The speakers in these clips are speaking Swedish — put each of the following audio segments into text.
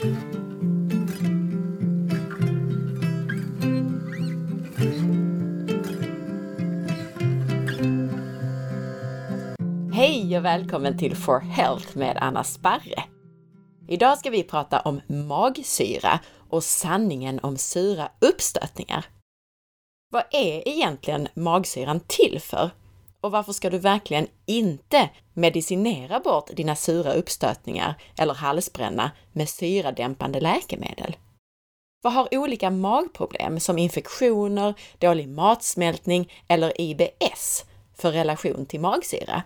Hej och välkommen till For Health med Anna Sparre! Idag ska vi prata om magsyra och sanningen om sura uppstötningar. Vad är egentligen magsyran till för? Och varför ska du verkligen inte medicinera bort dina sura uppstötningar eller halsbränna med syradämpande läkemedel? Vad har olika magproblem som infektioner, dålig matsmältning eller IBS för relation till magsyra?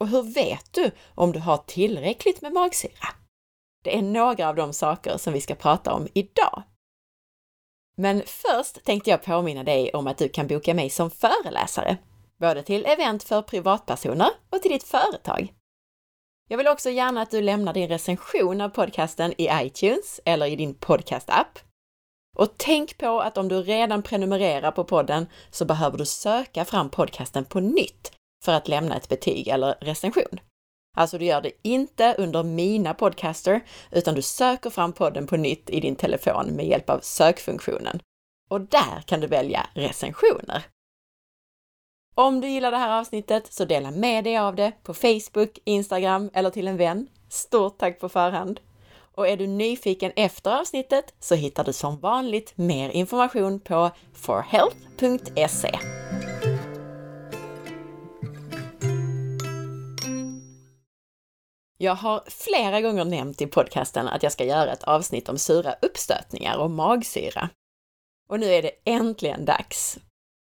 Och hur vet du om du har tillräckligt med magsyra? Det är några av de saker som vi ska prata om idag. Men först tänkte jag påminna dig om att du kan boka mig som föreläsare, både till event för privatpersoner och till ditt företag. Jag vill också gärna att du lämnar din recension av podcasten i iTunes eller i din podcastapp. Och tänk på att om du redan prenumererar på podden så behöver du söka fram podcasten på nytt för att lämna ett betyg eller recension. Alltså du gör det inte under Mina podcaster, utan du söker fram podden på nytt i din telefon med hjälp av sökfunktionen. Och där kan du välja recensioner. Om du gillar det här avsnittet så dela med dig av det på Facebook, Instagram eller till en vän. Stort tack på förhand! Och är du nyfiken efter avsnittet så hittar du som vanligt mer information på forhealth.se. Jag har flera gånger nämnt i podcasten att jag ska göra ett avsnitt om sura uppstötningar och magsyra. Och nu är det äntligen dags!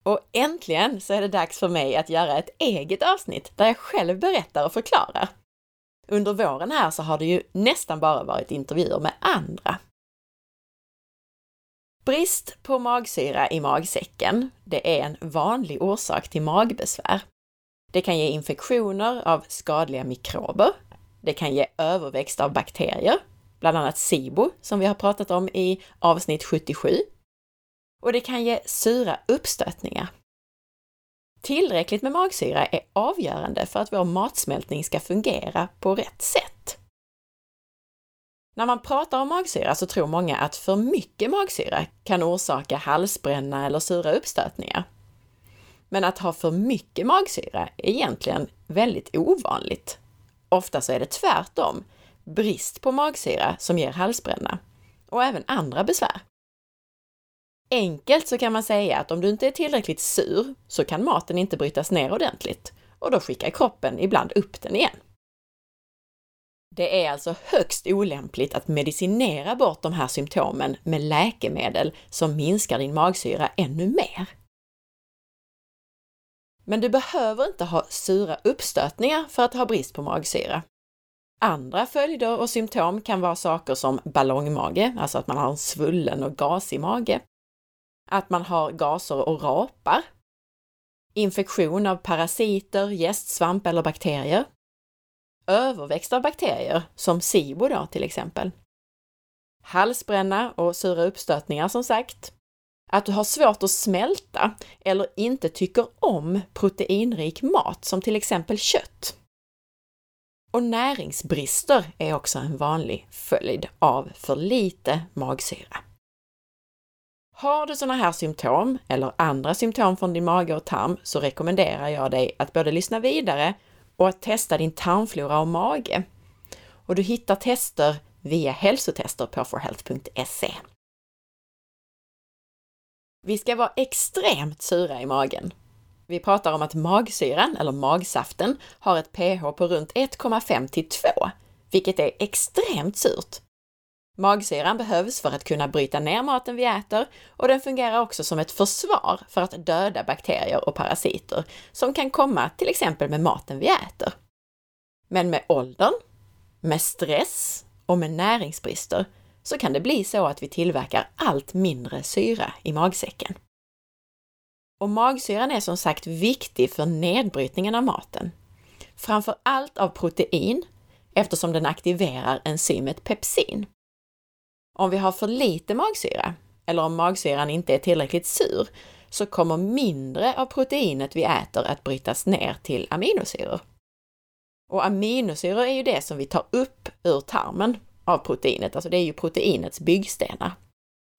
Och äntligen så är det dags för mig att göra ett eget avsnitt där jag själv berättar och förklarar. Under våren här så har det ju nästan bara varit intervjuer med andra. Brist på magsyra i magsäcken, det är en vanlig orsak till magbesvär. Det kan ge infektioner av skadliga mikrober, det kan ge överväxt av bakterier, bland annat SIBO som vi har pratat om i avsnitt 77. Och det kan ge sura uppstötningar. Tillräckligt med magsyra är avgörande för att vår matsmältning ska fungera på rätt sätt. När man pratar om magsyra så tror många att för mycket magsyra kan orsaka halsbränna eller sura uppstötningar. Men att ha för mycket magsyra är egentligen väldigt ovanligt Ofta så är det tvärtom, brist på magsyra som ger halsbränna och även andra besvär. Enkelt så kan man säga att om du inte är tillräckligt sur så kan maten inte brytas ner ordentligt och då skickar kroppen ibland upp den igen. Det är alltså högst olämpligt att medicinera bort de här symptomen med läkemedel som minskar din magsyra ännu mer. Men du behöver inte ha sura uppstötningar för att ha brist på magsyra. Andra följder och symptom kan vara saker som ballongmage, alltså att man har en svullen och gasig mage, att man har gaser och rapar, infektion av parasiter, gästsvamp eller bakterier, överväxt av bakterier, som SIBO då till exempel, halsbränna och sura uppstötningar som sagt, att du har svårt att smälta eller inte tycker om proteinrik mat som till exempel kött. Och näringsbrister är också en vanlig följd av för lite magsyra. Har du sådana här symptom eller andra symptom från din mage och tarm så rekommenderar jag dig att både lyssna vidare och att testa din tarmflora och mage. Och du hittar tester via hälsotester på forhealth.se. Vi ska vara extremt sura i magen. Vi pratar om att magsyran, eller magsaften, har ett pH på runt 1,5 till 2, vilket är extremt surt. Magsyran behövs för att kunna bryta ner maten vi äter och den fungerar också som ett försvar för att döda bakterier och parasiter som kan komma till exempel med maten vi äter. Men med åldern, med stress och med näringsbrister så kan det bli så att vi tillverkar allt mindre syra i magsäcken. Och magsyran är som sagt viktig för nedbrytningen av maten. Framför allt av protein eftersom den aktiverar enzymet pepsin. Om vi har för lite magsyra, eller om magsyran inte är tillräckligt sur, så kommer mindre av proteinet vi äter att brytas ner till aminosyror. Och aminosyror är ju det som vi tar upp ur tarmen av proteinet, alltså det är ju proteinets byggstenar.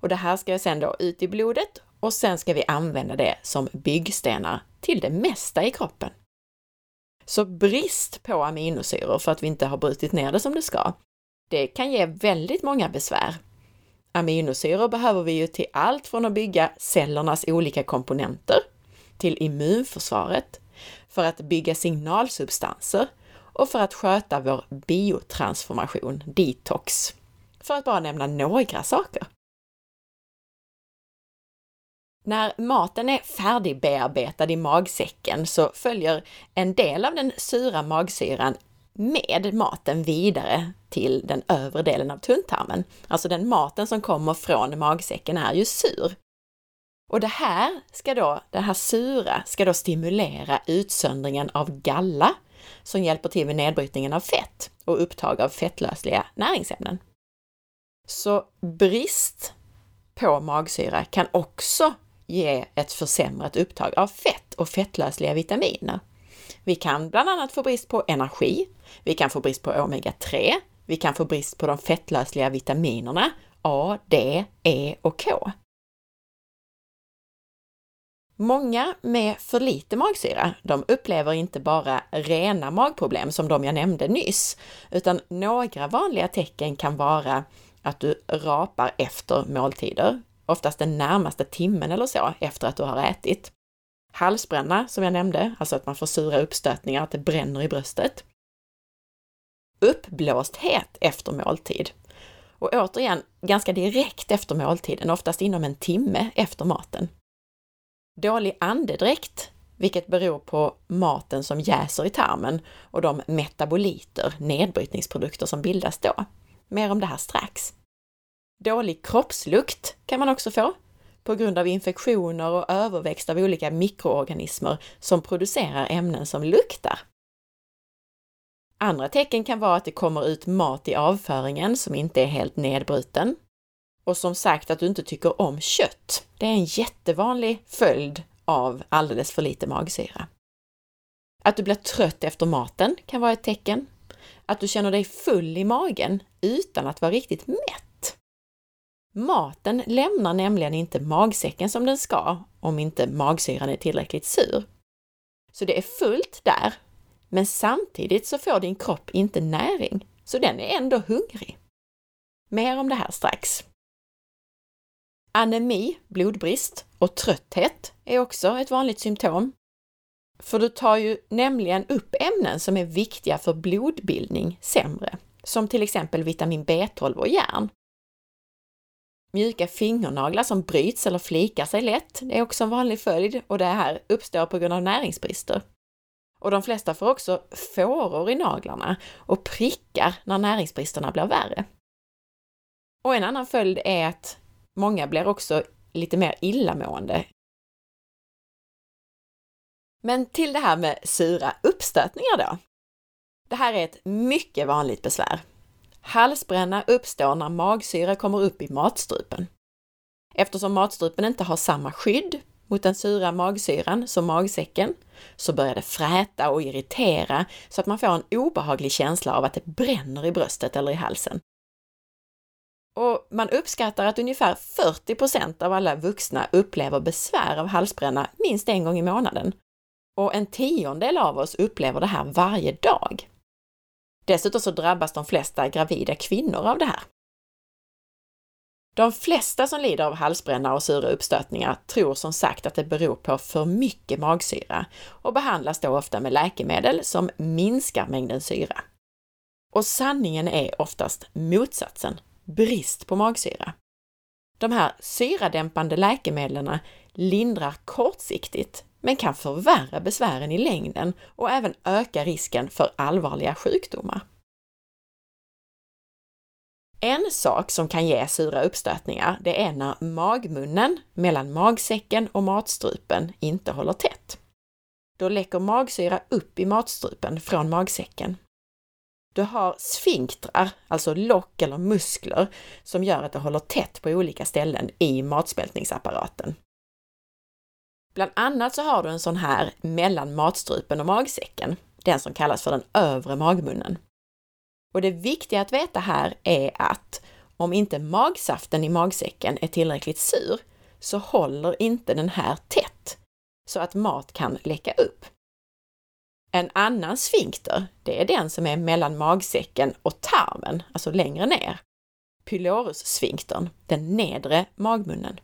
Och det här ska sen då ut i blodet och sen ska vi använda det som byggstenar till det mesta i kroppen. Så brist på aminosyror för att vi inte har brutit ner det som det ska, det kan ge väldigt många besvär. Aminosyror behöver vi ju till allt från att bygga cellernas olika komponenter, till immunförsvaret, för att bygga signalsubstanser och för att sköta vår biotransformation, detox. För att bara nämna några saker. När maten är färdigbearbetad i magsäcken så följer en del av den sura magsyran med maten vidare till den övre delen av tunntarmen. Alltså den maten som kommer från magsäcken är ju sur. Och det här ska då, det här sura ska då stimulera utsöndringen av galla som hjälper till med nedbrytningen av fett och upptag av fettlösliga näringsämnen. Så brist på magsyra kan också ge ett försämrat upptag av fett och fettlösliga vitaminer. Vi kan bland annat få brist på energi, vi kan få brist på omega-3, vi kan få brist på de fettlösliga vitaminerna A, D, E och K. Många med för lite magsyra, de upplever inte bara rena magproblem som de jag nämnde nyss, utan några vanliga tecken kan vara att du rapar efter måltider, oftast den närmaste timmen eller så efter att du har ätit. Halsbränna, som jag nämnde, alltså att man får sura uppstötningar, att det bränner i bröstet. Uppblåsthet efter måltid. Och återigen, ganska direkt efter måltiden, oftast inom en timme efter maten. Dålig andedräkt, vilket beror på maten som jäser i tarmen och de metaboliter, nedbrytningsprodukter som bildas då. Mer om det här strax. Dålig kroppslukt kan man också få på grund av infektioner och överväxt av olika mikroorganismer som producerar ämnen som luktar. Andra tecken kan vara att det kommer ut mat i avföringen som inte är helt nedbruten. Och som sagt att du inte tycker om kött. Det är en jättevanlig följd av alldeles för lite magsyra. Att du blir trött efter maten kan vara ett tecken. Att du känner dig full i magen utan att vara riktigt mätt Maten lämnar nämligen inte magsäcken som den ska om inte magsyran är tillräckligt sur. Så det är fullt där, men samtidigt så får din kropp inte näring, så den är ändå hungrig. Mer om det här strax. Anemi, blodbrist och trötthet är också ett vanligt symptom. För du tar ju nämligen upp ämnen som är viktiga för blodbildning sämre, som till exempel vitamin B12 och järn. Mjuka fingernaglar som bryts eller flikar sig lätt det är också en vanlig följd och det här uppstår på grund av näringsbrister. Och de flesta får också fåror i naglarna och prickar när näringsbristerna blir värre. Och en annan följd är att många blir också lite mer illamående. Men till det här med sura uppstötningar då. Det här är ett mycket vanligt besvär Halsbränna uppstår när magsyra kommer upp i matstrupen. Eftersom matstrupen inte har samma skydd mot den sura magsyran som magsäcken så börjar det fräta och irritera så att man får en obehaglig känsla av att det bränner i bröstet eller i halsen. Och man uppskattar att ungefär 40% av alla vuxna upplever besvär av halsbränna minst en gång i månaden. Och en tiondel av oss upplever det här varje dag. Dessutom så drabbas de flesta gravida kvinnor av det här. De flesta som lider av halsbränna och sura uppstötningar tror som sagt att det beror på för mycket magsyra och behandlas då ofta med läkemedel som minskar mängden syra. Och sanningen är oftast motsatsen, brist på magsyra. De här syradämpande läkemedlen lindrar kortsiktigt men kan förvärra besvären i längden och även öka risken för allvarliga sjukdomar. En sak som kan ge sura uppstötningar, det är när magmunnen mellan magsäcken och matstrupen inte håller tätt. Då läcker magsyra upp i matstrupen från magsäcken. Du har sfinktrar, alltså lock eller muskler, som gör att det håller tätt på olika ställen i matsmältningsapparaten. Bland annat så har du en sån här mellan matstrupen och magsäcken, den som kallas för den övre magmunnen. Och det viktiga att veta här är att om inte magsaften i magsäcken är tillräckligt sur så håller inte den här tätt så att mat kan läcka upp. En annan sfinkter, det är den som är mellan magsäcken och tarmen, alltså längre ner. Pylorussfinktern, den nedre magmunnen.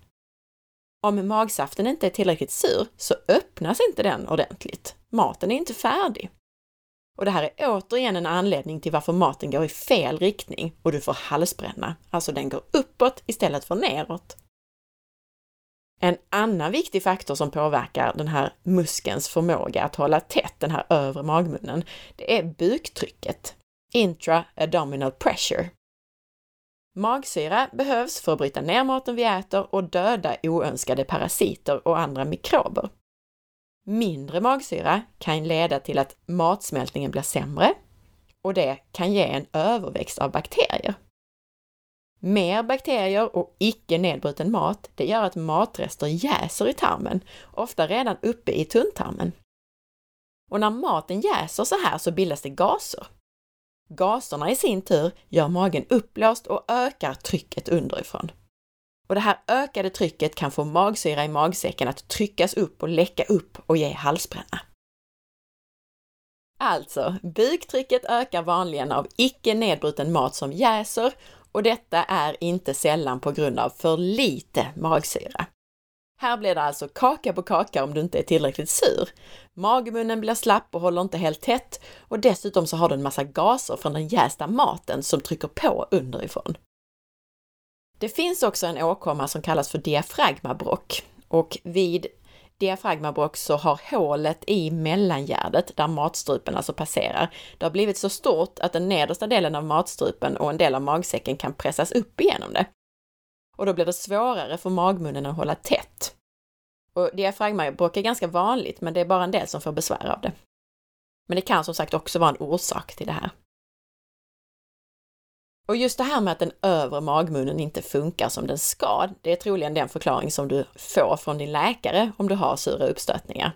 Om magsaften inte är tillräckligt sur så öppnas inte den ordentligt. Maten är inte färdig. Och det här är återigen en anledning till varför maten går i fel riktning och du får halsbränna. Alltså den går uppåt istället för neråt. En annan viktig faktor som påverkar den här muskelns förmåga att hålla tätt den här övre magmunnen, det är buktrycket, intra-abdominal pressure. Magsyra behövs för att bryta ner maten vi äter och döda oönskade parasiter och andra mikrober. Mindre magsyra kan leda till att matsmältningen blir sämre och det kan ge en överväxt av bakterier. Mer bakterier och icke nedbruten mat, det gör att matrester jäser i tarmen, ofta redan uppe i tunntarmen. Och när maten jäser så här så bildas det gaser. Gaserna i sin tur gör magen uppblåst och ökar trycket underifrån. Och det här ökade trycket kan få magsyra i magsäcken att tryckas upp och läcka upp och ge halsbränna. Alltså, buktrycket ökar vanligen av icke nedbruten mat som jäser och detta är inte sällan på grund av för lite magsyra. Här blir det alltså kaka på kaka om du inte är tillräckligt sur. Magmunnen blir slapp och håller inte helt tätt och dessutom så har du en massa gaser från den jästa maten som trycker på underifrån. Det finns också en åkomma som kallas för diafragmabrock och vid diafragmabrock så har hålet i mellangärdet, där matstrupen alltså passerar, det har blivit så stort att den nedersta delen av matstrupen och en del av magsäcken kan pressas upp igenom det. Och då blir det svårare för magmunnen att hålla tätt. Och diafragmabrock är ganska vanligt, men det är bara en del som får besvär av det. Men det kan som sagt också vara en orsak till det här. Och just det här med att den övre magmunnen inte funkar som den ska, det är troligen den förklaring som du får från din läkare om du har sura uppstötningar.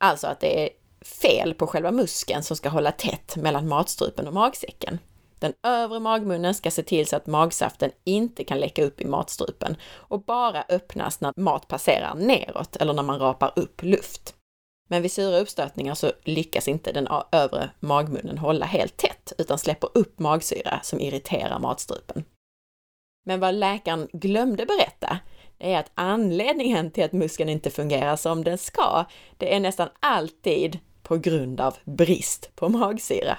Alltså att det är fel på själva muskeln som ska hålla tätt mellan matstrupen och magsäcken. Den övre magmunnen ska se till så att magsaften inte kan läcka upp i matstrupen och bara öppnas när mat passerar neråt eller när man rapar upp luft. Men vid sura uppstötningar så lyckas inte den övre magmunnen hålla helt tätt utan släpper upp magsyra som irriterar matstrupen. Men vad läkaren glömde berätta, det är att anledningen till att muskeln inte fungerar som den ska, det är nästan alltid på grund av brist på magsyra.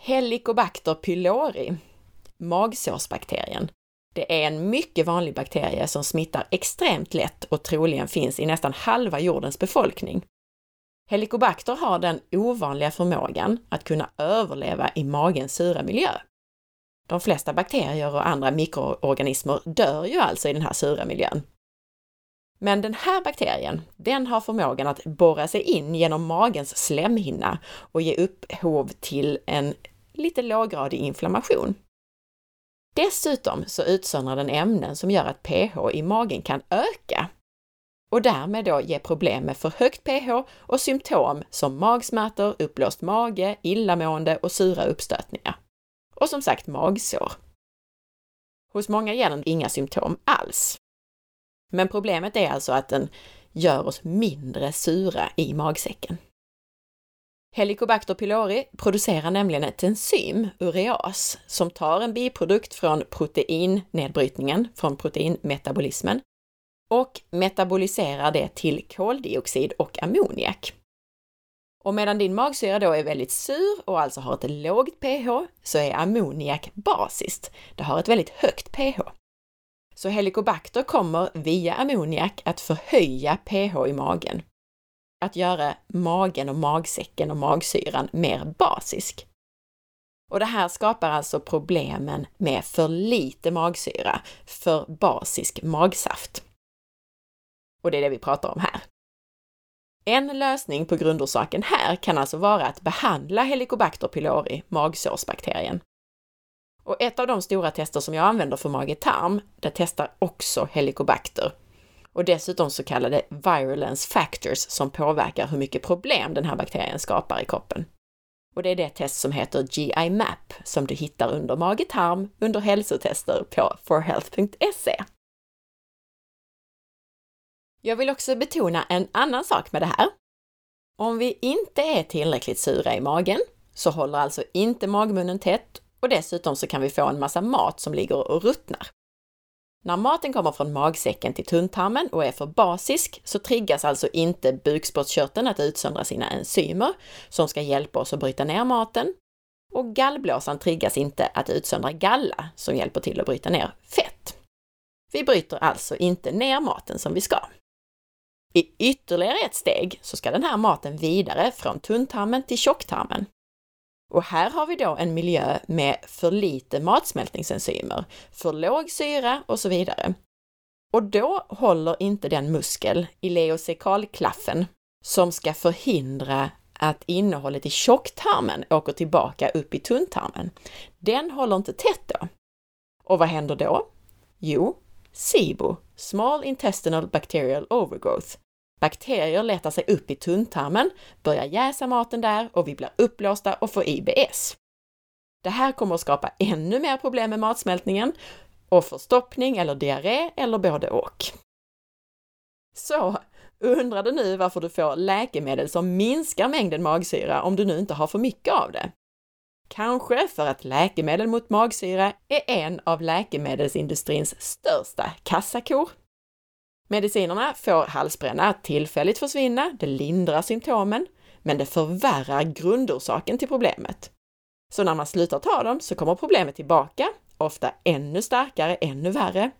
Helicobacter pylori, magsårsbakterien, det är en mycket vanlig bakterie som smittar extremt lätt och troligen finns i nästan halva jordens befolkning. Helicobacter har den ovanliga förmågan att kunna överleva i magens sura miljö. De flesta bakterier och andra mikroorganismer dör ju alltså i den här sura miljön. Men den här bakterien, den har förmågan att borra sig in genom magens slemhinna och ge upphov till en lite låggradig inflammation. Dessutom så utsöndrar den ämnen som gör att pH i magen kan öka och därmed då ge problem med för högt pH och symptom som magsmärtor, uppblåst mage, illamående och sura uppstötningar. Och som sagt magsår. Hos många ger den inga symptom alls. Men problemet är alltså att den gör oss mindre sura i magsäcken. Helicobacter pylori producerar nämligen ett enzym, ureas, som tar en biprodukt från proteinnedbrytningen, från proteinmetabolismen, och metaboliserar det till koldioxid och ammoniak. Och medan din magsyra då är väldigt sur och alltså har ett lågt pH, så är ammoniak basiskt. Det har ett väldigt högt pH. Så helicobacter kommer via ammoniak att förhöja pH i magen att göra magen och magsäcken och magsyran mer basisk. Och det här skapar alltså problemen med för lite magsyra, för basisk magsaft. Och det är det vi pratar om här. En lösning på grundorsaken här kan alltså vara att behandla Helicobacter pylori, magsårsbakterien. Och ett av de stora tester som jag använder för mage-tarm, det testar också Helicobacter och dessutom så kallade virulence factors som påverkar hur mycket problem den här bakterien skapar i kroppen. Och det är det test som heter GI Map som du hittar under mage-tarm under hälsotester på forhealth.se. Jag vill också betona en annan sak med det här. Om vi inte är tillräckligt sura i magen så håller alltså inte magmunnen tätt och dessutom så kan vi få en massa mat som ligger och ruttnar. När maten kommer från magsäcken till tunntarmen och är för basisk så triggas alltså inte bukspottkörteln att utsöndra sina enzymer som ska hjälpa oss att bryta ner maten. Och gallblåsan triggas inte att utsöndra galla som hjälper till att bryta ner fett. Vi bryter alltså inte ner maten som vi ska. I ytterligare ett steg så ska den här maten vidare från tunntarmen till tjocktarmen. Och här har vi då en miljö med för lite matsmältningsenzymer, för låg syra och så vidare. Och då håller inte den muskel, ileocekalklaffen, som ska förhindra att innehållet i tjocktarmen åker tillbaka upp i tunntarmen. Den håller inte tätt då. Och vad händer då? Jo, SIBO, Small Intestinal Bacterial Overgrowth, Bakterier letar sig upp i tunntarmen, börjar jäsa maten där och vi blir uppblåsta och får IBS. Det här kommer att skapa ännu mer problem med matsmältningen och förstoppning eller diarré eller både och. Så, undrar du nu varför du får läkemedel som minskar mängden magsyra om du nu inte har för mycket av det? Kanske för att läkemedel mot magsyra är en av läkemedelsindustrins största kassakor. Medicinerna får halsbränna att tillfälligt försvinna, det lindrar symptomen, men det förvärrar grundorsaken till problemet. Så när man slutar ta dem så kommer problemet tillbaka, ofta ännu starkare, ännu värre.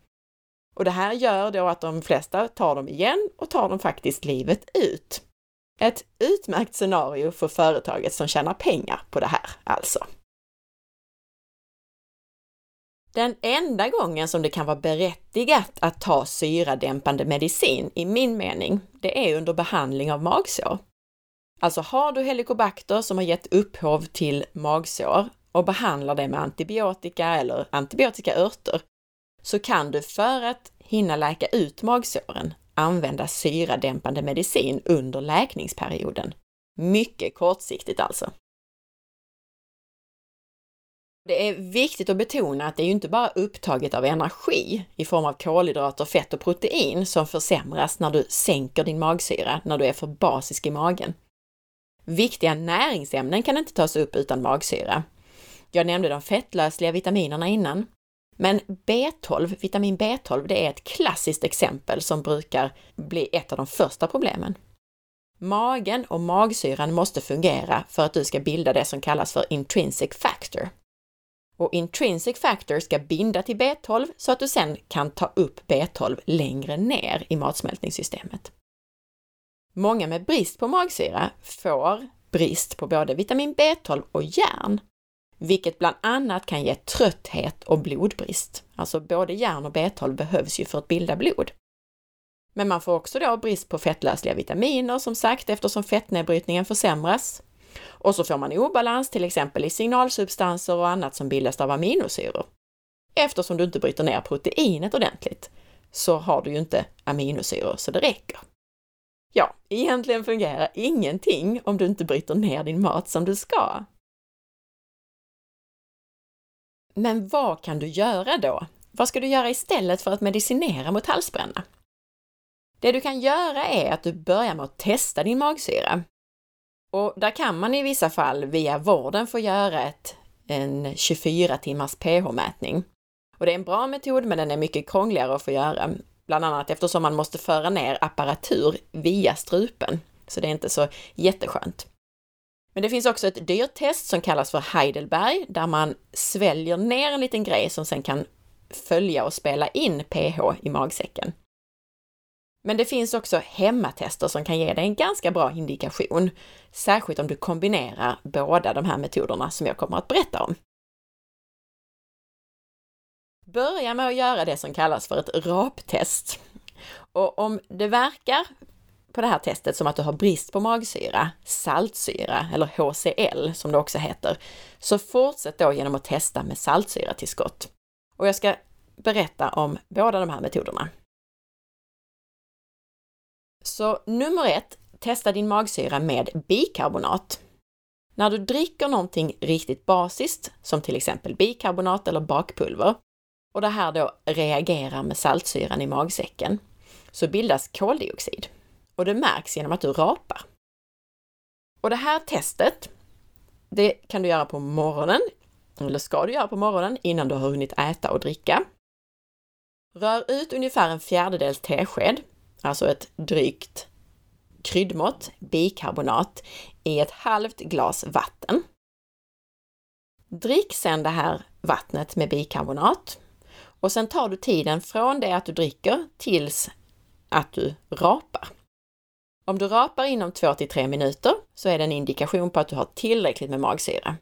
Och det här gör då att de flesta tar dem igen och tar dem faktiskt livet ut. Ett utmärkt scenario för företaget som tjänar pengar på det här alltså. Den enda gången som det kan vara berättigat att ta syradämpande medicin, i min mening, det är under behandling av magsår. Alltså har du helikobakter som har gett upphov till magsår och behandlar det med antibiotika eller antibiotikaörter, så kan du för att hinna läka ut magsåren använda syradämpande medicin under läkningsperioden. Mycket kortsiktigt alltså. Det är viktigt att betona att det är ju inte bara upptaget av energi i form av kolhydrater, fett och protein som försämras när du sänker din magsyra, när du är för basisk i magen. Viktiga näringsämnen kan inte tas upp utan magsyra. Jag nämnde de fettlösliga vitaminerna innan. Men B12, vitamin B12, det är ett klassiskt exempel som brukar bli ett av de första problemen. Magen och magsyran måste fungera för att du ska bilda det som kallas för intrinsic factor, och intrinsic factor ska binda till B12 så att du sen kan ta upp B12 längre ner i matsmältningssystemet. Många med brist på magsyra får brist på både vitamin B12 och järn, vilket bland annat kan ge trötthet och blodbrist. Alltså både järn och B12 behövs ju för att bilda blod. Men man får också då brist på fettlösliga vitaminer som sagt eftersom fettnedbrytningen försämras och så får man obalans till exempel i signalsubstanser och annat som bildas av aminosyror. Eftersom du inte bryter ner proteinet ordentligt så har du ju inte aminosyror så det räcker. Ja, egentligen fungerar ingenting om du inte bryter ner din mat som du ska. Men vad kan du göra då? Vad ska du göra istället för att medicinera mot halsbränna? Det du kan göra är att du börjar med att testa din magsyra. Och där kan man i vissa fall via vården få göra ett, en 24 timmars pH-mätning. Och det är en bra metod, men den är mycket krångligare att få göra, bland annat eftersom man måste föra ner apparatur via strupen. Så det är inte så jätteskönt. Men det finns också ett dyrt test som kallas för Heidelberg, där man sväljer ner en liten grej som sen kan följa och spela in pH i magsäcken. Men det finns också hemmatester som kan ge dig en ganska bra indikation, särskilt om du kombinerar båda de här metoderna som jag kommer att berätta om. Börja med att göra det som kallas för ett raptest. Och om det verkar på det här testet som att du har brist på magsyra, saltsyra eller HCl som det också heter, så fortsätt då genom att testa med saltsyratillskott. Och jag ska berätta om båda de här metoderna. Så nummer ett, testa din magsyra med bikarbonat. När du dricker någonting riktigt basiskt, som till exempel bikarbonat eller bakpulver, och det här då reagerar med saltsyran i magsäcken, så bildas koldioxid. Och det märks genom att du rapar. Och det här testet, det kan du göra på morgonen, eller ska du göra på morgonen innan du har hunnit äta och dricka. Rör ut ungefär en fjärdedels tesked, alltså ett drygt kryddmått bikarbonat i ett halvt glas vatten. Drick sedan det här vattnet med bikarbonat och sen tar du tiden från det att du dricker tills att du rapar. Om du rapar inom 2 till 3 minuter så är det en indikation på att du har tillräckligt med magsyra.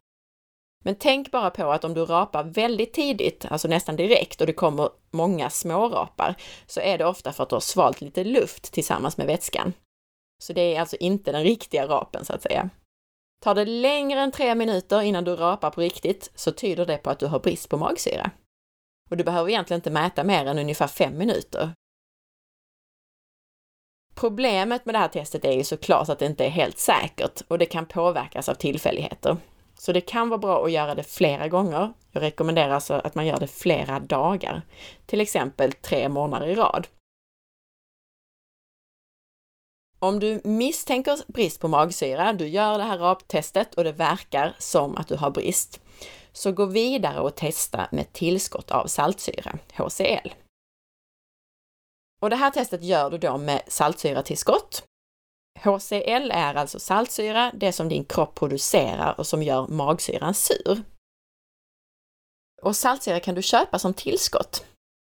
Men tänk bara på att om du rapar väldigt tidigt, alltså nästan direkt, och det kommer många små rapar, så är det ofta för att du har svalt lite luft tillsammans med vätskan. Så det är alltså inte den riktiga rapen så att säga. Tar det längre än tre minuter innan du rapar på riktigt så tyder det på att du har brist på magsyra. Och du behöver egentligen inte mäta mer än ungefär fem minuter. Problemet med det här testet är ju såklart att det inte är helt säkert och det kan påverkas av tillfälligheter. Så det kan vara bra att göra det flera gånger. Jag rekommenderar alltså att man gör det flera dagar, till exempel tre månader i rad. Om du misstänker brist på magsyra, du gör det här raptestet och det verkar som att du har brist, så gå vidare och testa med tillskott av saltsyra, HCl. Och det här testet gör du då med saltsyratillskott. HCl är alltså saltsyra, det som din kropp producerar och som gör magsyran sur. Och saltsyra kan du köpa som tillskott.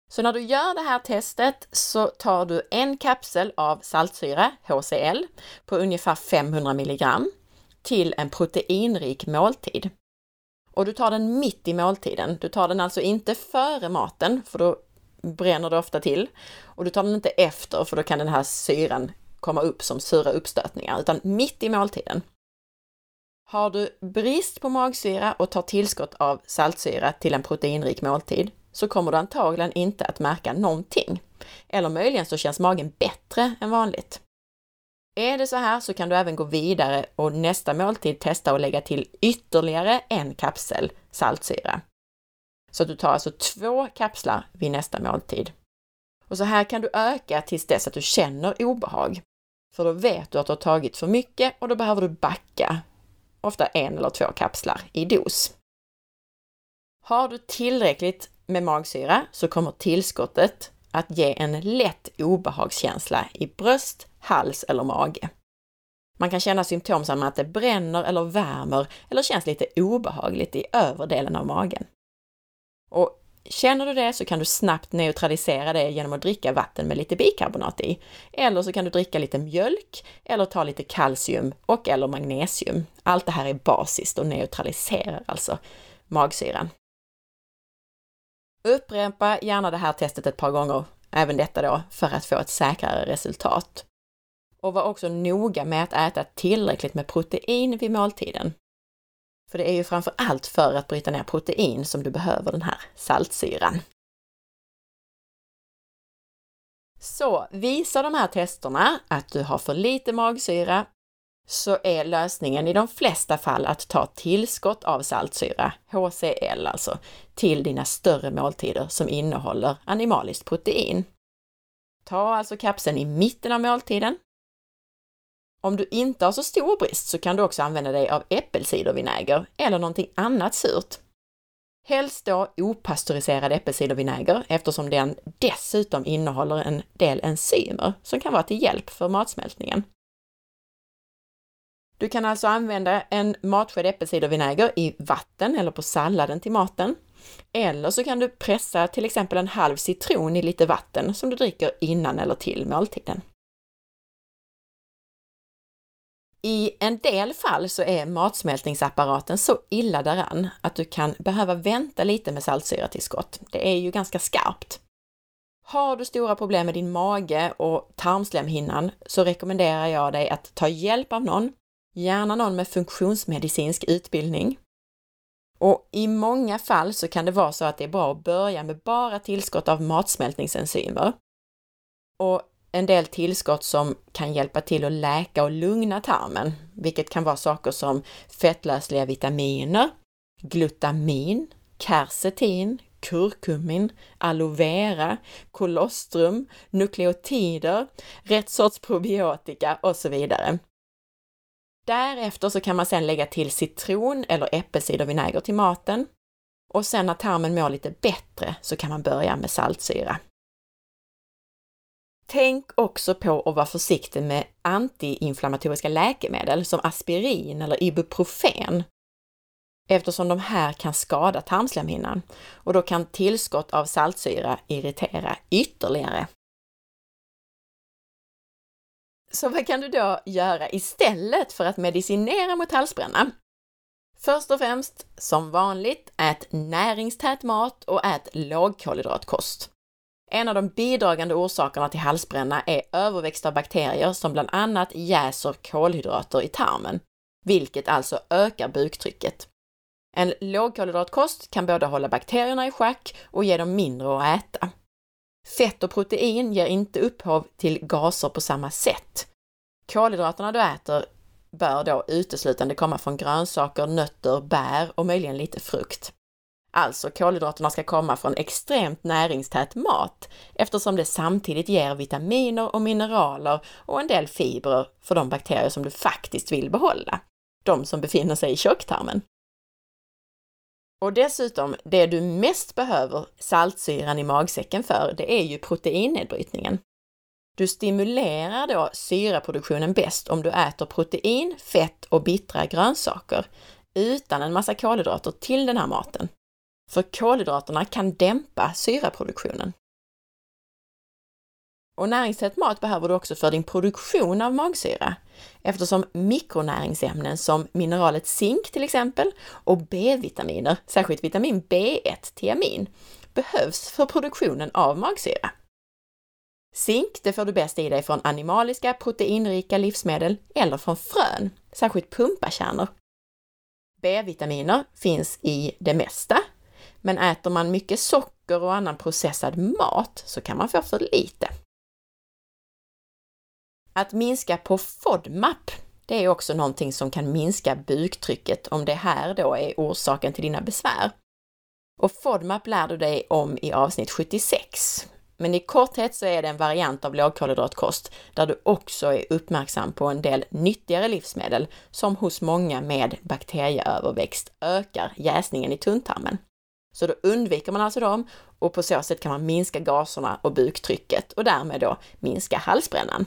Så när du gör det här testet så tar du en kapsel av saltsyra, HCl, på ungefär 500 milligram till en proteinrik måltid. Och du tar den mitt i måltiden. Du tar den alltså inte före maten, för då bränner det ofta till. Och du tar den inte efter, för då kan den här syran komma upp som sura uppstötningar, utan mitt i måltiden. Har du brist på magsyra och tar tillskott av saltsyra till en proteinrik måltid, så kommer du antagligen inte att märka någonting. Eller möjligen så känns magen bättre än vanligt. Är det så här så kan du även gå vidare och nästa måltid testa att lägga till ytterligare en kapsel saltsyra. Så du tar alltså två kapslar vid nästa måltid. Och så här kan du öka tills dess att du känner obehag. För då vet du att du har tagit för mycket och då behöver du backa, ofta en eller två kapslar i dos. Har du tillräckligt med magsyra så kommer tillskottet att ge en lätt obehagskänsla i bröst, hals eller mage. Man kan känna symptom som att det bränner eller värmer eller känns lite obehagligt i övre delen av magen. Och känner du det så kan du snabbt neutralisera det genom att dricka vatten med lite bikarbonat i. Eller så kan du dricka lite mjölk eller ta lite kalcium och eller magnesium. Allt det här är basiskt och neutraliserar alltså magsyran. Upprepa gärna det här testet ett par gånger, även detta då, för att få ett säkrare resultat. Och var också noga med att äta tillräckligt med protein vid måltiden. För det är ju framför allt för att bryta ner protein som du behöver den här saltsyran. Så visar de här testerna att du har för lite magsyra så är lösningen i de flesta fall att ta tillskott av saltsyra, HCl alltså, till dina större måltider som innehåller animaliskt protein. Ta alltså kapseln i mitten av måltiden. Om du inte har så stor brist så kan du också använda dig av äppelcidervinäger eller någonting annat surt. Helst då opastöriserad äppelcidervinäger eftersom den dessutom innehåller en del enzymer som kan vara till hjälp för matsmältningen. Du kan alltså använda en matsked äppelcidervinäger i vatten eller på salladen till maten. Eller så kan du pressa till exempel en halv citron i lite vatten som du dricker innan eller till måltiden. I en del fall så är matsmältningsapparaten så illa däran att du kan behöva vänta lite med saltsyratillskott. Det är ju ganska skarpt. Har du stora problem med din mage och tarmslemhinnan så rekommenderar jag dig att ta hjälp av någon gärna någon med funktionsmedicinsk utbildning. Och i många fall så kan det vara så att det är bra att börja med bara tillskott av matsmältningsenzymer. Och en del tillskott som kan hjälpa till att läka och lugna tarmen, vilket kan vara saker som fettlösliga vitaminer, glutamin, kersetin, kurkumin, aloe vera, kolostrum, nukleotider, rätt sorts probiotika och så vidare. Därefter så kan man sedan lägga till citron eller äppelcidervinäger till maten. Och sen när tarmen mår lite bättre så kan man börja med saltsyra. Tänk också på att vara försiktig med antiinflammatoriska läkemedel som aspirin eller ibuprofen eftersom de här kan skada tarmslemhinnan och då kan tillskott av saltsyra irritera ytterligare. Så vad kan du då göra istället för att medicinera mot halsbränna? Först och främst, som vanligt, ät näringstät mat och ät lågkolhydratkost. En av de bidragande orsakerna till halsbränna är överväxt av bakterier som bland annat jäser kolhydrater i tarmen, vilket alltså ökar buktrycket. En lågkolhydratkost kan både hålla bakterierna i schack och ge dem mindre att äta. Fett och protein ger inte upphov till gaser på samma sätt. Kolhydraterna du äter bör då uteslutande komma från grönsaker, nötter, bär och möjligen lite frukt. Alltså kolhydraterna ska komma från extremt näringstät mat eftersom det samtidigt ger vitaminer och mineraler och en del fibrer för de bakterier som du faktiskt vill behålla. De som befinner sig i tjocktarmen. Och dessutom, det du mest behöver saltsyran i magsäcken för, det är ju proteinnedbrytningen. Du stimulerar då syraproduktionen bäst om du äter protein, fett och bittra grönsaker utan en massa kolhydrater till den här maten. För kolhydraterna kan dämpa syraproduktionen. Och näringstät mat behöver du också för din produktion av magsyra eftersom mikronäringsämnen som mineralet zink till exempel och B-vitaminer, särskilt vitamin B1, tiamin, behövs för produktionen av magsyra. Zink det får du bäst i dig från animaliska proteinrika livsmedel eller från frön, särskilt pumpakärnor. B-vitaminer finns i det mesta, men äter man mycket socker och annan processad mat så kan man få för lite. Att minska på FODMAP, det är också någonting som kan minska buktrycket om det här då är orsaken till dina besvär. Och FODMAP lär du dig om i avsnitt 76. Men i korthet så är det en variant av lågkolhydratkost där du också är uppmärksam på en del nyttigare livsmedel som hos många med bakterieöverväxt ökar jäsningen i tunntarmen. Så då undviker man alltså dem och på så sätt kan man minska gaserna och buktrycket och därmed då minska halsbrännan.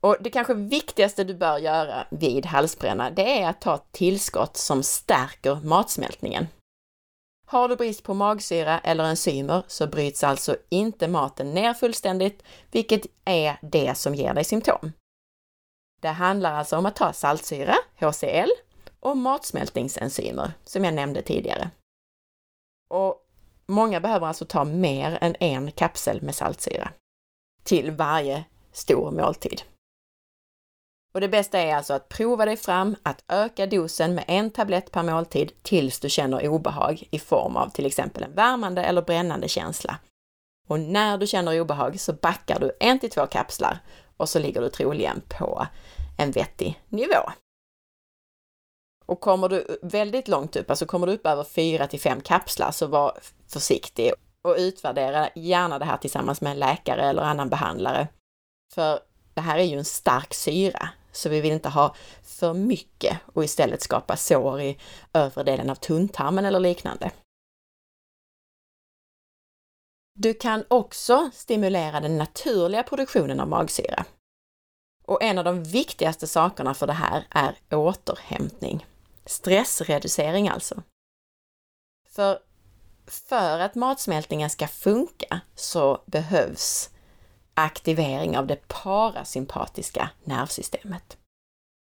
Och det kanske viktigaste du bör göra vid halsbränna, det är att ta tillskott som stärker matsmältningen. Har du brist på magsyra eller enzymer så bryts alltså inte maten ner fullständigt, vilket är det som ger dig symptom. Det handlar alltså om att ta saltsyra, HCl, och matsmältningsenzymer, som jag nämnde tidigare. Och många behöver alltså ta mer än en kapsel med saltsyra till varje stor måltid. Och det bästa är alltså att prova dig fram att öka dosen med en tablett per måltid tills du känner obehag i form av till exempel en värmande eller brännande känsla. Och när du känner obehag så backar du en till två kapslar och så ligger du troligen på en vettig nivå. Och kommer du väldigt långt upp, alltså kommer du upp över 4 till 5 kapslar, så var försiktig och utvärdera gärna det här tillsammans med en läkare eller annan behandlare. För det här är ju en stark syra, så vi vill inte ha för mycket och istället skapa sår i övre delen av tunntarmen eller liknande. Du kan också stimulera den naturliga produktionen av magsyra. Och en av de viktigaste sakerna för det här är återhämtning. Stressreducering alltså. För, för att matsmältningen ska funka så behövs aktivering av det parasympatiska nervsystemet.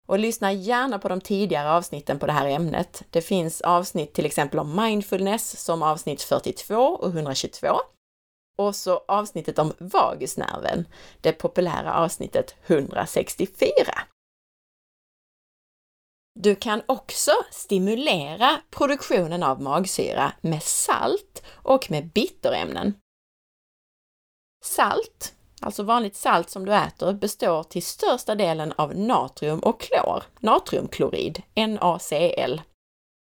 Och lyssna gärna på de tidigare avsnitten på det här ämnet. Det finns avsnitt till exempel om mindfulness som avsnitt 42 och 122. Och så avsnittet om vagusnerven, det populära avsnittet 164. Du kan också stimulera produktionen av magsyra med salt och med bitterämnen. Salt alltså vanligt salt som du äter, består till största delen av natrium och klor, natriumklorid, NaCl.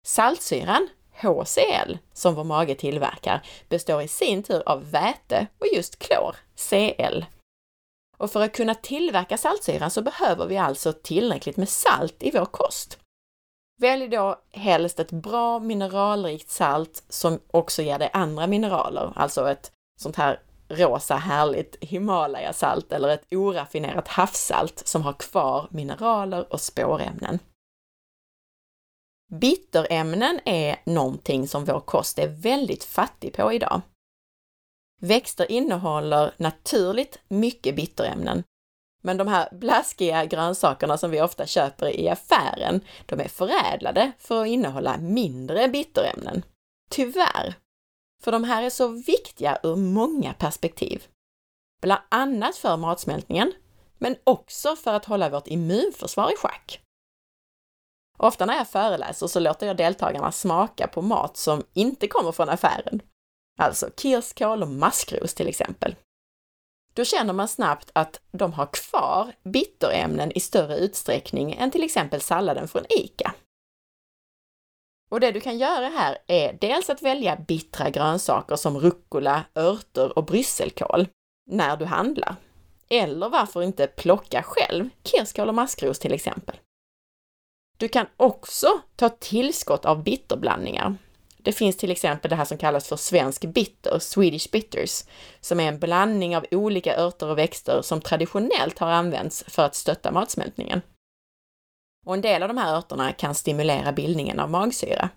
Saltsyran, HCl, som vår mage tillverkar, består i sin tur av väte och just klor, Cl. Och för att kunna tillverka saltsyran så behöver vi alltså tillräckligt med salt i vår kost. Välj då helst ett bra mineralrikt salt som också ger dig andra mineraler, alltså ett sånt här rosa härligt Himalayasalt eller ett oraffinerat havssalt som har kvar mineraler och spårämnen. Bitterämnen är någonting som vår kost är väldigt fattig på idag. Växter innehåller naturligt mycket bitterämnen, men de här blaskiga grönsakerna som vi ofta köper i affären, de är förädlade för att innehålla mindre bitterämnen. Tyvärr! För de här är så viktiga ur många perspektiv. Bland annat för matsmältningen, men också för att hålla vårt immunförsvar i schack. Ofta när jag föreläser så låter jag deltagarna smaka på mat som inte kommer från affären. Alltså kirskål och maskros till exempel. Då känner man snabbt att de har kvar bitterämnen i större utsträckning än till exempel salladen från ICA. Och det du kan göra här är dels att välja bittra grönsaker som rucola, örter och brysselkål när du handlar. Eller varför inte plocka själv kirskål och maskros till exempel. Du kan också ta tillskott av bitterblandningar. Det finns till exempel det här som kallas för svensk bitter, Swedish bitters, som är en blandning av olika örter och växter som traditionellt har använts för att stötta matsmältningen. Och en del av de här örterna kan stimulera bildningen av magsyra.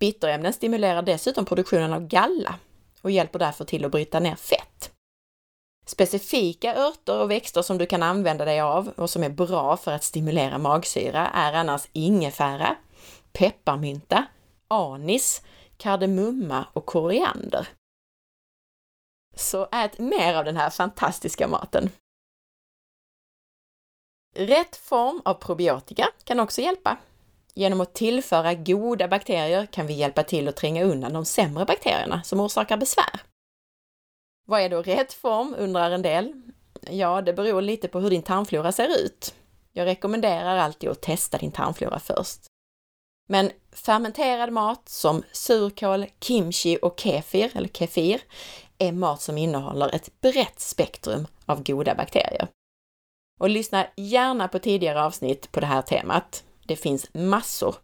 Bitterämnen stimulerar dessutom produktionen av galla och hjälper därför till att bryta ner fett. Specifika örter och växter som du kan använda dig av och som är bra för att stimulera magsyra är annars ingefära, pepparmynta, anis, kardemumma och koriander. Så ät mer av den här fantastiska maten! Rätt form av probiotika kan också hjälpa. Genom att tillföra goda bakterier kan vi hjälpa till att tränga undan de sämre bakterierna som orsakar besvär. Vad är då rätt form, undrar en del? Ja, det beror lite på hur din tarmflora ser ut. Jag rekommenderar alltid att testa din tarmflora först. Men fermenterad mat som surkål, kimchi och kefir, eller kefir, är mat som innehåller ett brett spektrum av goda bakterier. Och lyssna gärna på tidigare avsnitt på det här temat. Det finns massor.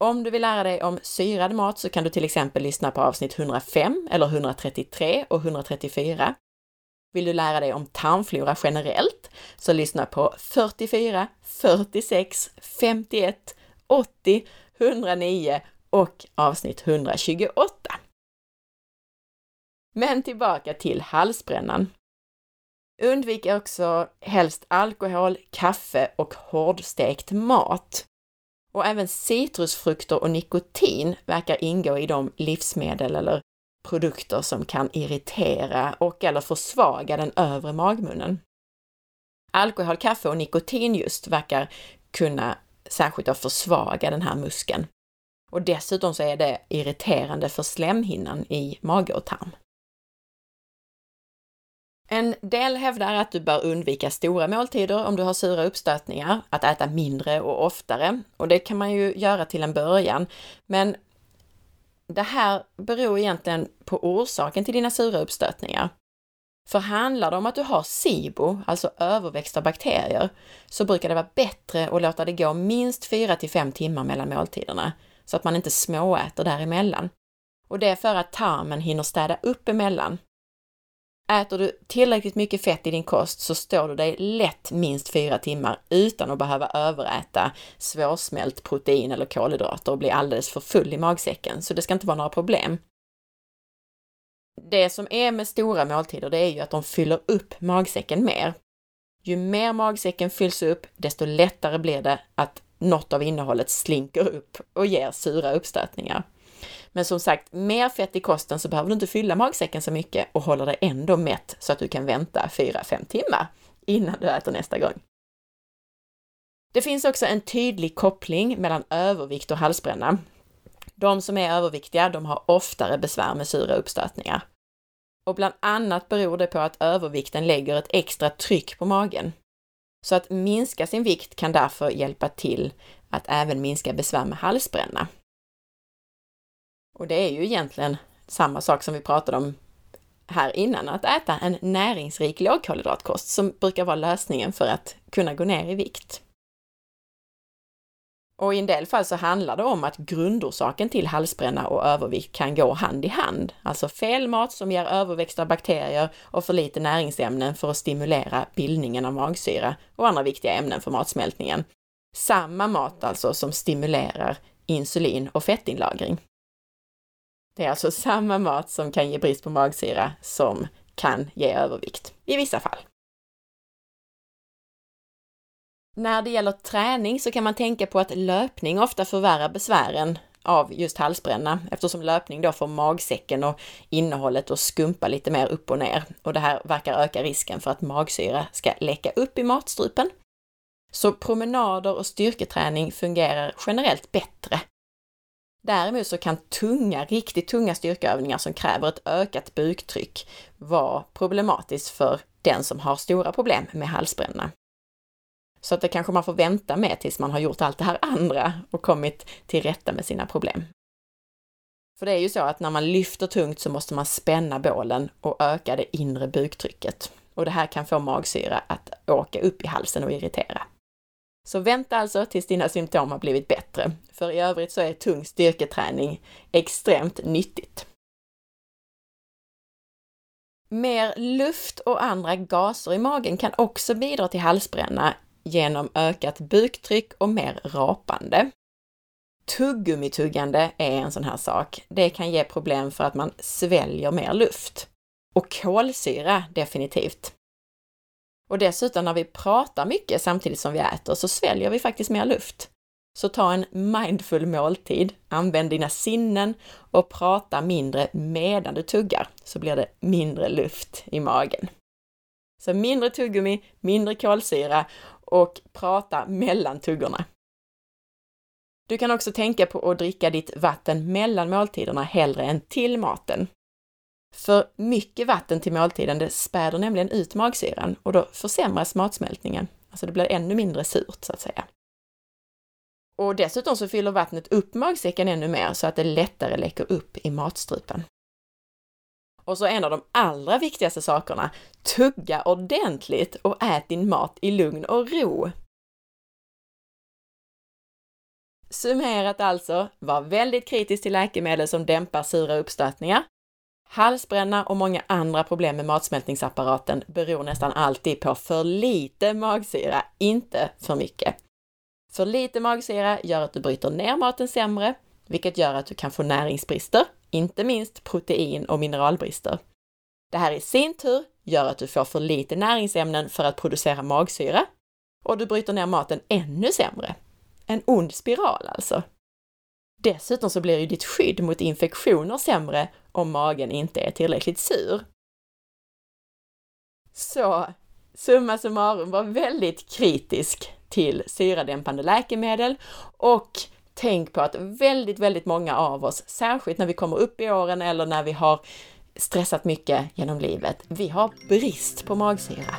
Om du vill lära dig om syrad mat så kan du till exempel lyssna på avsnitt 105 eller 133 och 134. Vill du lära dig om tarmflora generellt så lyssna på 44, 46, 51, 80, 109 och avsnitt 128. Men tillbaka till halsbrännan. Undvik också helst alkohol, kaffe och hårdstekt mat. Och även citrusfrukter och nikotin verkar ingå i de livsmedel eller produkter som kan irritera och eller försvaga den övre magmunnen. Alkohol, kaffe och nikotin just verkar kunna särskilt att försvaga den här muskeln. Och dessutom så är det irriterande för slemhinnan i mage och tarm. En del hävdar att du bör undvika stora måltider om du har sura uppstötningar, att äta mindre och oftare. Och det kan man ju göra till en början. Men det här beror egentligen på orsaken till dina sura uppstötningar. För handlar det om att du har SIBO, alltså överväxt av bakterier, så brukar det vara bättre att låta det gå minst 4 till 5 timmar mellan måltiderna, så att man inte småäter däremellan. Och det är för att tarmen hinner städa upp emellan Äter du tillräckligt mycket fett i din kost så står du dig lätt minst fyra timmar utan att behöva överäta svårsmält protein eller kolhydrater och bli alldeles för full i magsäcken, så det ska inte vara några problem. Det som är med stora måltider, det är ju att de fyller upp magsäcken mer. Ju mer magsäcken fylls upp, desto lättare blir det att något av innehållet slinker upp och ger sura uppstötningar. Men som sagt, mer fett i kosten så behöver du inte fylla magsäcken så mycket och håller dig ändå mätt så att du kan vänta 4-5 timmar innan du äter nästa gång. Det finns också en tydlig koppling mellan övervikt och halsbränna. De som är överviktiga, de har oftare besvär med sura uppstötningar. Och bland annat beror det på att övervikten lägger ett extra tryck på magen. Så att minska sin vikt kan därför hjälpa till att även minska besvär med halsbränna. Och det är ju egentligen samma sak som vi pratade om här innan, att äta en näringsrik lågkolhydratkost som brukar vara lösningen för att kunna gå ner i vikt. Och i en del fall så handlar det om att grundorsaken till halsbränna och övervikt kan gå hand i hand. Alltså fel mat som ger överväxt av bakterier och för lite näringsämnen för att stimulera bildningen av magsyra och andra viktiga ämnen för matsmältningen. Samma mat alltså som stimulerar insulin och fettinlagring. Det är alltså samma mat som kan ge brist på magsyra som kan ge övervikt i vissa fall. När det gäller träning så kan man tänka på att löpning ofta förvärrar besvären av just halsbränna eftersom löpning då får magsäcken och innehållet att skumpa lite mer upp och ner och det här verkar öka risken för att magsyra ska läcka upp i matstrupen. Så promenader och styrketräning fungerar generellt bättre. Däremot så kan tunga, riktigt tunga styrkeövningar som kräver ett ökat buktryck vara problematiskt för den som har stora problem med halsbränna. Så att det kanske man får vänta med tills man har gjort allt det här andra och kommit till rätta med sina problem. För det är ju så att när man lyfter tungt så måste man spänna bålen och öka det inre buktrycket. Och det här kan få magsyra att åka upp i halsen och irritera. Så vänta alltså tills dina symptom har blivit bättre, för i övrigt så är tung styrketräning extremt nyttigt. Mer luft och andra gaser i magen kan också bidra till halsbränna genom ökat buktryck och mer rapande. Tuggummituggande är en sån här sak. Det kan ge problem för att man sväljer mer luft. Och kolsyra definitivt. Och dessutom när vi pratar mycket samtidigt som vi äter så sväljer vi faktiskt mer luft. Så ta en mindful måltid, använd dina sinnen och prata mindre medan du tuggar, så blir det mindre luft i magen. Så mindre tuggummi, mindre kolsyra och prata mellan tuggorna. Du kan också tänka på att dricka ditt vatten mellan måltiderna hellre än till maten. För mycket vatten till måltiden, det späder nämligen ut magsyran och då försämras matsmältningen. Alltså det blir ännu mindre surt så att säga. Och dessutom så fyller vattnet upp magsäcken ännu mer så att det lättare läcker upp i matstrupen. Och så en av de allra viktigaste sakerna, tugga ordentligt och ät din mat i lugn och ro. Summerat alltså, var väldigt kritisk till läkemedel som dämpar sura uppstötningar. Halsbränna och många andra problem med matsmältningsapparaten beror nästan alltid på för lite magsyra, inte för mycket. För lite magsyra gör att du bryter ner maten sämre, vilket gör att du kan få näringsbrister, inte minst protein och mineralbrister. Det här i sin tur gör att du får för lite näringsämnen för att producera magsyra och du bryter ner maten ännu sämre. En ond spiral alltså. Dessutom så blir ju ditt skydd mot infektioner sämre om magen inte är tillräckligt sur. Så summa summarum, var väldigt kritisk till syradämpande läkemedel och tänk på att väldigt, väldigt många av oss, särskilt när vi kommer upp i åren eller när vi har stressat mycket genom livet, vi har brist på magsyra.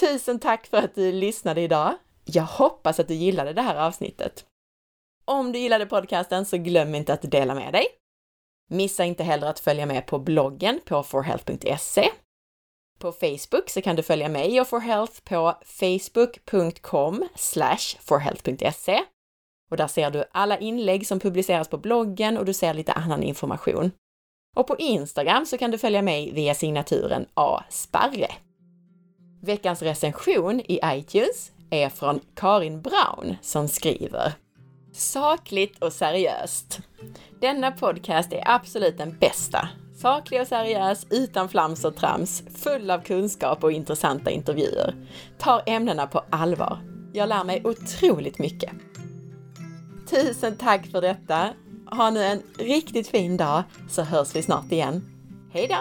Tusen tack för att du lyssnade idag! Jag hoppas att du gillade det här avsnittet. Om du gillade podcasten så glöm inte att dela med dig. Missa inte heller att följa med på bloggen på forhealth.se på Facebook så kan du följa mig och For Health på facebook.com forhealth.se och där ser du alla inlägg som publiceras på bloggen och du ser lite annan information. Och på Instagram så kan du följa mig via signaturen A. Sparre. Veckans recension i iTunes är från Karin Braun som skriver Sakligt och seriöst. Denna podcast är absolut den bästa Saklig och seriös, utan flams och trams, full av kunskap och intressanta intervjuer. Tar ämnena på allvar. Jag lär mig otroligt mycket. Tusen tack för detta! Ha nu en riktigt fin dag så hörs vi snart igen. Hej då!